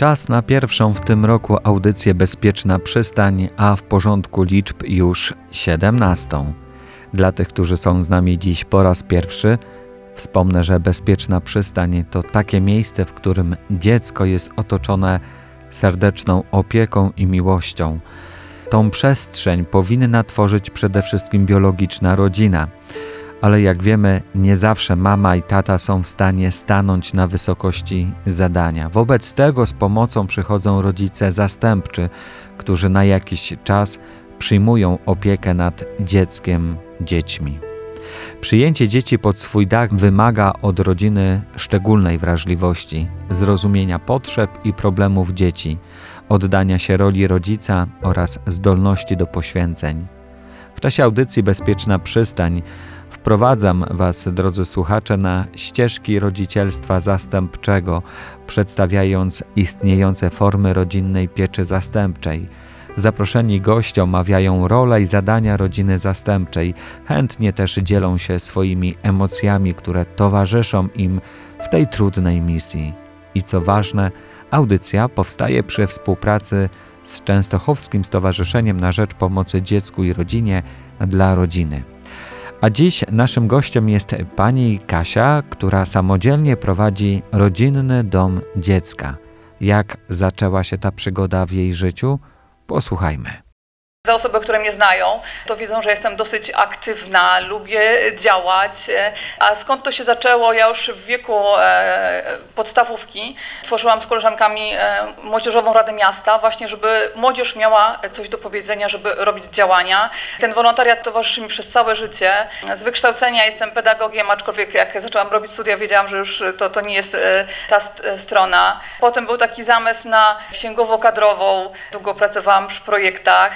Czas na pierwszą w tym roku audycję Bezpieczna Przystań, a w porządku liczb już 17. Dla tych, którzy są z nami dziś po raz pierwszy, wspomnę, że Bezpieczna Przystań to takie miejsce, w którym dziecko jest otoczone serdeczną opieką i miłością. Tą przestrzeń powinna tworzyć przede wszystkim biologiczna rodzina – ale jak wiemy, nie zawsze mama i tata są w stanie stanąć na wysokości zadania. Wobec tego z pomocą przychodzą rodzice zastępczy, którzy na jakiś czas przyjmują opiekę nad dzieckiem, dziećmi. Przyjęcie dzieci pod swój dach wymaga od rodziny szczególnej wrażliwości, zrozumienia potrzeb i problemów dzieci, oddania się roli rodzica oraz zdolności do poświęceń. W czasie audycji Bezpieczna Przystań Wprowadzam Was, drodzy słuchacze, na ścieżki rodzicielstwa zastępczego, przedstawiając istniejące formy rodzinnej pieczy zastępczej. Zaproszeni goście omawiają rolę i zadania rodziny zastępczej, chętnie też dzielą się swoimi emocjami, które towarzyszą im w tej trudnej misji. I co ważne, audycja powstaje przy współpracy z Częstochowskim Stowarzyszeniem na Rzecz Pomocy Dziecku i Rodzinie dla Rodziny. A dziś naszym gościem jest pani Kasia, która samodzielnie prowadzi rodzinny dom dziecka. Jak zaczęła się ta przygoda w jej życiu? Posłuchajmy. Te osoby, które mnie znają, to wiedzą, że jestem dosyć aktywna, lubię działać. A skąd to się zaczęło? Ja już w wieku e, podstawówki tworzyłam z koleżankami e, Młodzieżową Radę Miasta, właśnie żeby młodzież miała coś do powiedzenia, żeby robić działania. Ten wolontariat towarzyszy mi przez całe życie. Z wykształcenia jestem pedagogiem, aczkolwiek jak zaczęłam robić studia, wiedziałam, że już to, to nie jest e, ta strona. Potem był taki zamysł na księgowo-kadrową. Długo pracowałam przy projektach.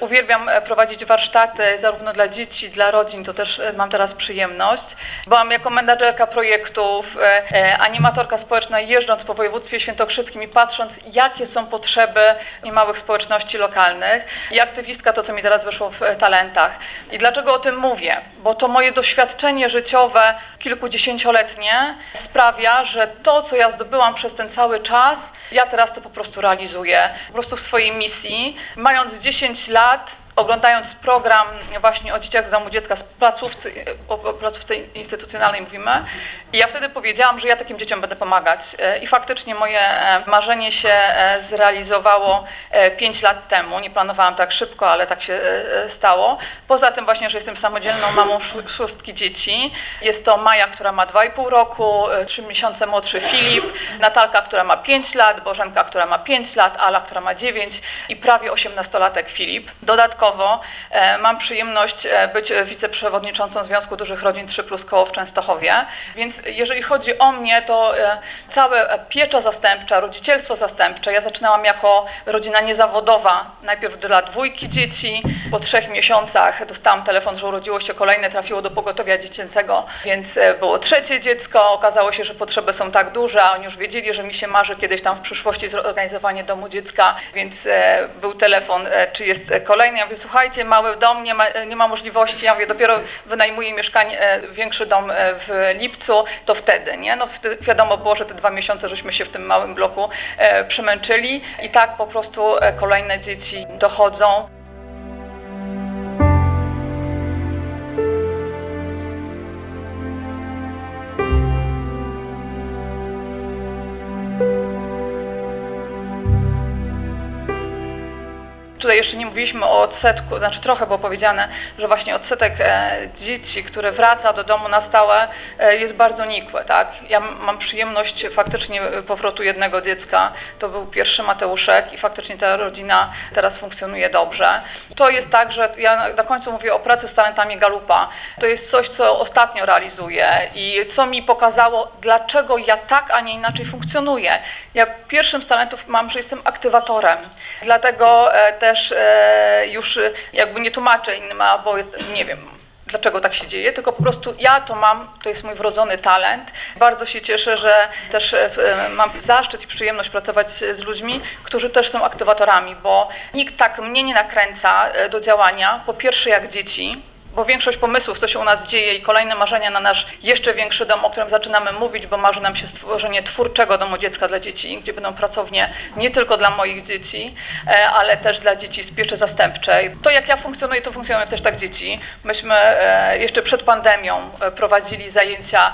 Uwielbiam e, prowadzić warsztaty zarówno dla dzieci, dla rodzin, to też e, mam teraz przyjemność. Byłam jako menadżerka projektów, e, animatorka społeczna jeżdżąc po województwie świętokrzyskim i patrząc jakie są potrzeby małych społeczności lokalnych i aktywistka to co mi teraz wyszło w talentach. I dlaczego o tym mówię? Bo to moje doświadczenie życiowe kilkudziesięcioletnie sprawia, że to co ja zdobyłam przez ten cały czas, ja teraz to po prostu realizuję. Po prostu w swojej misji, mając 10 lat oglądając program właśnie o dzieciach z domu dziecka z placówce, o placówce instytucjonalnej mówimy i ja wtedy powiedziałam, że ja takim dzieciom będę pomagać e, i faktycznie moje e, marzenie się e, zrealizowało 5 lat temu, nie planowałam tak szybko, ale tak się stało. Poza tym właśnie, że jestem samodzielną mamą szóstki dzieci, jest to Maja, która ma 2,5 roku, 3 miesiące młodszy Filip, Natalka, która ma 5 lat, Bożenka, która ma 5 lat, Ala, która ma 9 i prawie 18-latek Filip. Dodatkowo Dodatkowo e, mam przyjemność e, być wiceprzewodniczącą Związku Dużych Rodzin 3 Plus Koło w Częstochowie, więc jeżeli chodzi o mnie, to e, całe piecza zastępcza, rodzicielstwo zastępcze, ja zaczynałam jako rodzina niezawodowa, najpierw dla dwójki dzieci, po trzech miesiącach dostałam telefon, że urodziło się kolejne, trafiło do pogotowia dziecięcego, więc było trzecie dziecko, okazało się, że potrzeby są tak duże, a oni już wiedzieli, że mi się marzy kiedyś tam w przyszłości zorganizowanie domu dziecka, więc był telefon, czy jest kolejny, ja mówię, słuchajcie, mały dom, nie ma, nie ma możliwości, ja mówię, dopiero wynajmuję mieszkanie, e, większy dom e, w lipcu, to wtedy, nie? No wtedy wiadomo było, że te dwa miesiące żeśmy się w tym małym bloku e, przemęczyli i tak po prostu kolejne dzieci dochodzą. Tutaj jeszcze nie mówiliśmy o odsetku, znaczy trochę było powiedziane, że właśnie odsetek e, dzieci, które wraca do domu na stałe e, jest bardzo nikły. Tak? Ja mam przyjemność faktycznie powrotu jednego dziecka. To był pierwszy Mateuszek i faktycznie ta rodzina teraz funkcjonuje dobrze. To jest tak, że ja na końcu mówię o pracy z talentami Galupa. To jest coś, co ostatnio realizuję i co mi pokazało, dlaczego ja tak, a nie inaczej funkcjonuję. Ja pierwszym z talentów mam, że jestem aktywatorem. Dlatego e, też e, już jakby nie tłumaczę innym, bo nie wiem, dlaczego tak się dzieje, tylko po prostu ja to mam, to jest mój wrodzony talent. Bardzo się cieszę, że też e, mam zaszczyt i przyjemność pracować z ludźmi, którzy też są aktywatorami, bo nikt tak mnie nie nakręca e, do działania, po pierwsze jak dzieci, bo większość pomysłów, co się u nas dzieje i kolejne marzenia na nasz jeszcze większy dom, o którym zaczynamy mówić, bo marzy nam się stworzenie twórczego domu dziecka dla dzieci, gdzie będą pracownie nie tylko dla moich dzieci, e, ale też dla dzieci z pieczy zastępczej. To jak ja funkcjonuję, to funkcjonują też tak dzieci. Myśmy e, jeszcze przed pandemią e, prowadzili zajęcia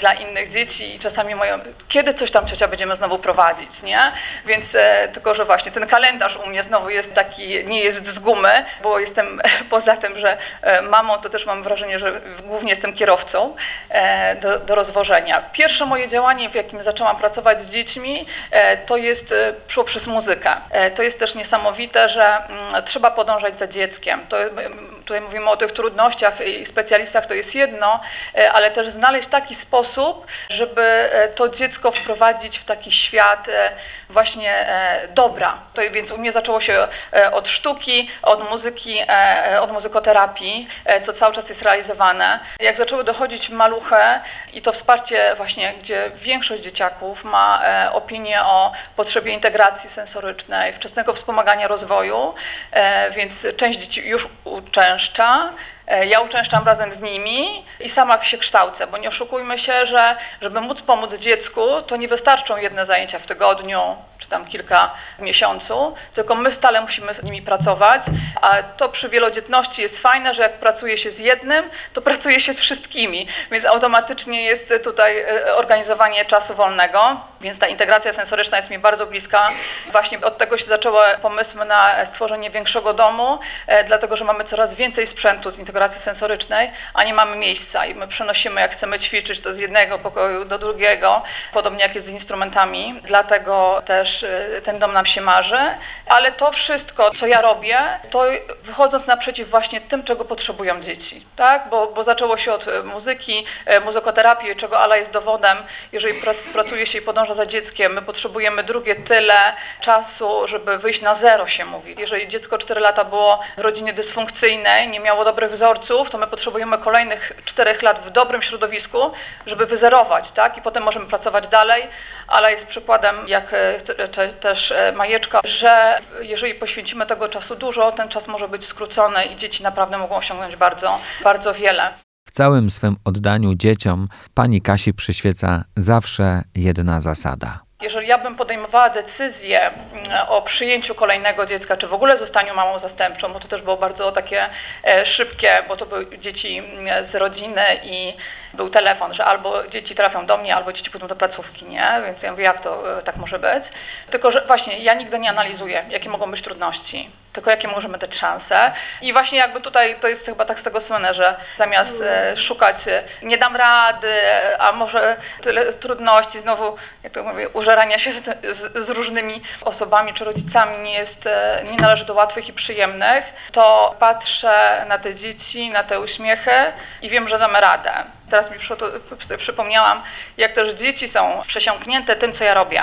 dla innych dzieci i czasami mówią, kiedy coś tam ciocia będziemy znowu prowadzić, nie? Więc tylko, że właśnie ten kalendarz u mnie znowu jest taki, nie jest z gumy, bo jestem poza tym, że e, mamą, to też mam wrażenie, że głównie jestem kierowcą e, do, do rozwożenia. Pierwsze moje działanie, w jakim zaczęłam pracować z dziećmi, e, to jest e, szło przez muzykę. To jest też niesamowite, że mm, trzeba podążać za dzieckiem. To, tutaj mówimy o tych trudnościach i specjalistach, to jest jedno, e, ale też znaleźć taki sposób, żeby e, to dziecko wprowadzić w taki świat e, właśnie dobra. To więc u mnie zaczęło się od sztuki, od muzyki, od muzykoterapii, co cały czas jest realizowane. Jak zaczęły dochodzić maluche i to wsparcie właśnie, gdzie większość dzieciaków ma opinię o potrzebie integracji sensorycznej, wczesnego wspomagania rozwoju, więc część dzieci już uczęszcza. E, Ja uczęszczam razem z nimi i sama się kształcę, bo nie oszukujmy się, że żeby móc pomóc dziecku, to nie wystarczą jedne zajęcia w tygodniu czy tam kilka w miesiącu, tylko my stale musimy z nimi pracować, a to przy wielodzietności jest fajne, że jak pracuje się z jednym, to pracuje się z wszystkimi, więc automatycznie jest tutaj e, organizowanie czasu wolnego, więc ta integracja sensoryczna jest mi bardzo bliska. Właśnie od tego się zaczęły pomysły na stworzenie większego domu, e, dlatego że mamy coraz więcej sprzętu z integracji sensorycznej, a nie mamy miejsca i my przenosimy, jak chcemy ćwiczyć, to z jednego pokoju do drugiego, podobnie jak jest z instrumentami, dlatego też e, ten dom nam się marzy, ale to wszystko, co ja robię, to wychodząc naprzeciw właśnie tym, czego potrzebują dzieci, tak? Bo, bo zaczęło się od e, muzyki, e, muzykoterapii, czego Ala jest dowodem. Jeżeli prac- pracuje się i podąża za dzieckiem, my potrzebujemy drugie tyle czasu, żeby wyjść na zero, się mówi. Jeżeli dziecko 4 lata było w rodzinie dysfunkcyjnej, nie miało dobrych wzorców, to my potrzebujemy kolejnych 4 lat w dobrym środowisku, żeby wyzerować, tak? I potem możemy pracować dalej. Ala jest przykładem, jak e, te- też e, Majeczka, że jeżeli poświęcimy tego czasu dużo, ten czas może być skrócony i dzieci naprawdę mogą osiągnąć bardzo, bardzo wiele. W całym swym oddaniu dzieciom pani Kasi przyświeca zawsze jedna zasada. Jeżeli ja bym podejmowała decyzję mm, o przyjęciu kolejnego dziecka, czy w ogóle zostaniu mamą zastępczą, bo to też było bardzo takie e, szybkie, bo to były dzieci mm, z rodziny i był telefon, że albo dzieci trafią do mnie, albo dzieci pójdą do placówki, nie? Więc ja mówię, jak to e, tak może być? Tylko, że właśnie ja nigdy nie analizuję, jakie mogą być trudności, tylko jakie możemy dać szanse. I właśnie jakby tutaj to jest chyba tak z tego słynne, że zamiast e, szukać, e, nie dam rady, a może tyle trudności, znowu, jak to mówię, użerania się z, z, różnymi osobami czy rodzicami nie jest, nie należy do łatwych i przyjemnych, to patrzę na te dzieci, na te uśmiechy i wiem, że damy radę. Teraz mi przypomniałam, jak też dzieci są przesiąknięte tym, co ja robię,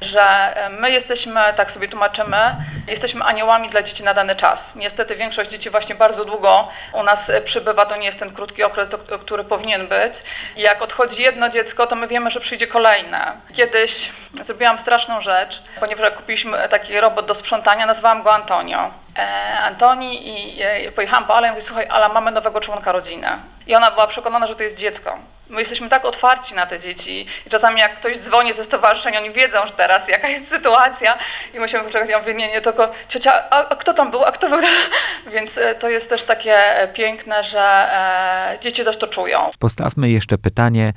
że e, my jesteśmy, tak sobie tłumaczymy, jesteśmy aniołami dla dzieci na dany czas. Niestety większość dzieci właśnie bardzo długo u nas przybywa, to nie jest ten krótki okres, który powinien być. I jak odchodzi jedno dziecko, to my wiemy, że przyjdzie kolejne. Kiedyś zrobiłam straszną rzecz, ponieważ kupiliśmy taki robot do sprzątania, nazwałam go Antonio. E, Antoni i e, pojechałam po Ale i mówię, słuchaj, Ala, mamy nowego członka rodziny. I ona była przekonana, że to jest dziecko. My jesteśmy tak otwarci na te dzieci i czasami jak ktoś dzwoni ze stowarzyszenia, oni wiedzą, że teraz jaka jest sytuacja i musimy poczekać. Ja mówię, nie, nie, tylko ciocia, a, a kto tam był, a kto był? Więc e, to jest też takie piękne, że e, dzieci też to czują. Postawmy jeszcze pytanie,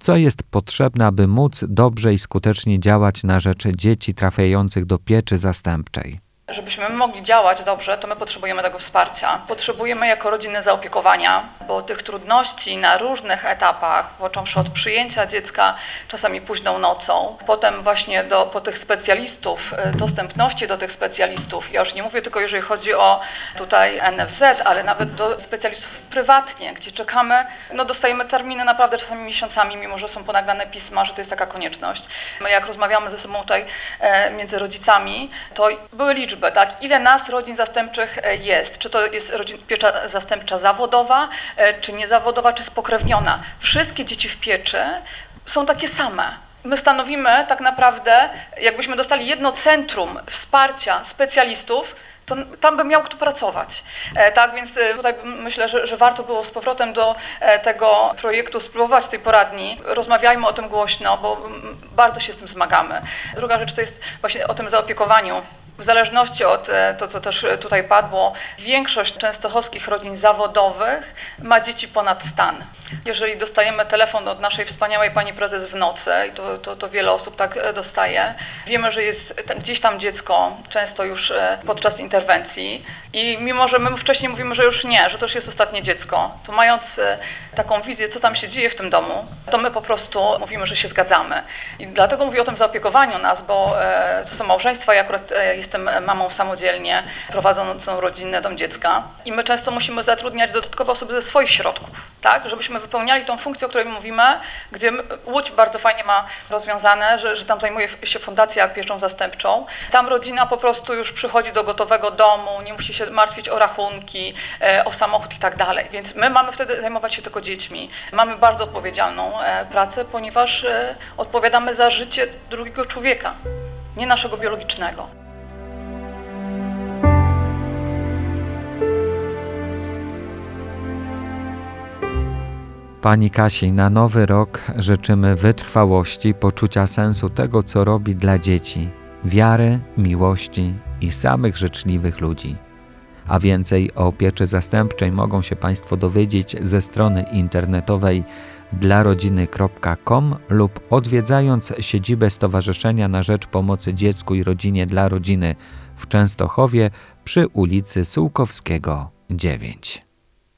co jest potrzebne, aby móc dobrze i skutecznie działać na rzecz dzieci trafiających do pieczy zastępczej? Żebyśmy mogli działać dobrze, to my potrzebujemy tego wsparcia. Potrzebujemy jako rodziny zaopiekowania, bo tych trudności na różnych etapach, począwszy od przyjęcia dziecka czasami późną nocą, potem właśnie do, po tych specjalistów, y, dostępności do tych specjalistów. Ja już nie mówię tylko, jeżeli chodzi o tutaj NFZ, ale nawet do specjalistów prywatnie, gdzie czekamy, no dostajemy terminy naprawdę czasami miesiącami, mimo że są ponaglane pisma, że to jest taka konieczność. My jak rozmawiamy ze sobą tutaj e, między rodzicami, to były liczby, tak? Ile nas rodzin zastępczych e, jest? Czy to jest rodzin, piecza zastępcza zawodowa, e, czy niezawodowa, czy spokrewniona? Wszystkie dzieci w pieczy są takie same. My stanowimy tak naprawdę, jakbyśmy dostali jedno centrum wsparcia specjalistów, to tam by miał kto pracować. E, tak więc tutaj myślę, że, że warto było z powrotem do tego projektu spróbować tej poradni. Rozmawiajmy o tym głośno, bo bardzo się z tym zmagamy. Druga rzecz to jest właśnie o tym zaopiekowaniu w zależności od e, to, co też tutaj padło, większość częstochowskich rodzin zawodowych ma dzieci ponad stan. Jeżeli dostajemy telefon od naszej wspaniałej pani prezes w nocy, i to, to, to wiele osób tak e, dostaje, wiemy, że jest gdzieś tam dziecko, często już e, podczas interwencji, i mimo, że my wcześniej mówimy, że już nie, że to już jest ostatnie dziecko, to mając taką wizję, co tam się dzieje w tym domu, to my po prostu mówimy, że się zgadzamy. I dlatego mówię o tym zaopiekowaniu nas, bo to są małżeństwa i akurat jest jestem mamą samodzielnie prowadzącą rodzinę dom dziecka i my często musimy zatrudniać dodatkowe osoby ze swoich środków, tak, żebyśmy wypełniali tą funkcję, o której mówimy, gdzie Łódź bardzo fajnie ma rozwiązane, że, że tam zajmuje się fundacja pieczą zastępczą. Tam rodzina po prostu już przychodzi do gotowego domu, nie musi się martwić o rachunki, e, o samochód i tak dalej. Więc my mamy wtedy zajmować się tylko dziećmi. Mamy bardzo odpowiedzialną e, pracę, ponieważ e, odpowiadamy za życie drugiego człowieka, nie naszego biologicznego. Pani Kasi, na nowy rok życzymy wytrwałości, poczucia sensu tego, co robi dla dzieci, wiary, miłości i samych życzliwych ludzi. A więcej o pieczy zastępczej mogą się Państwo dowiedzieć ze strony internetowej dlarodziny.com lub odwiedzając siedzibę Stowarzyszenia na Rzecz Pomocy Dziecku i Rodzinie dla Rodziny w Częstochowie przy ulicy Sułkowskiego 9.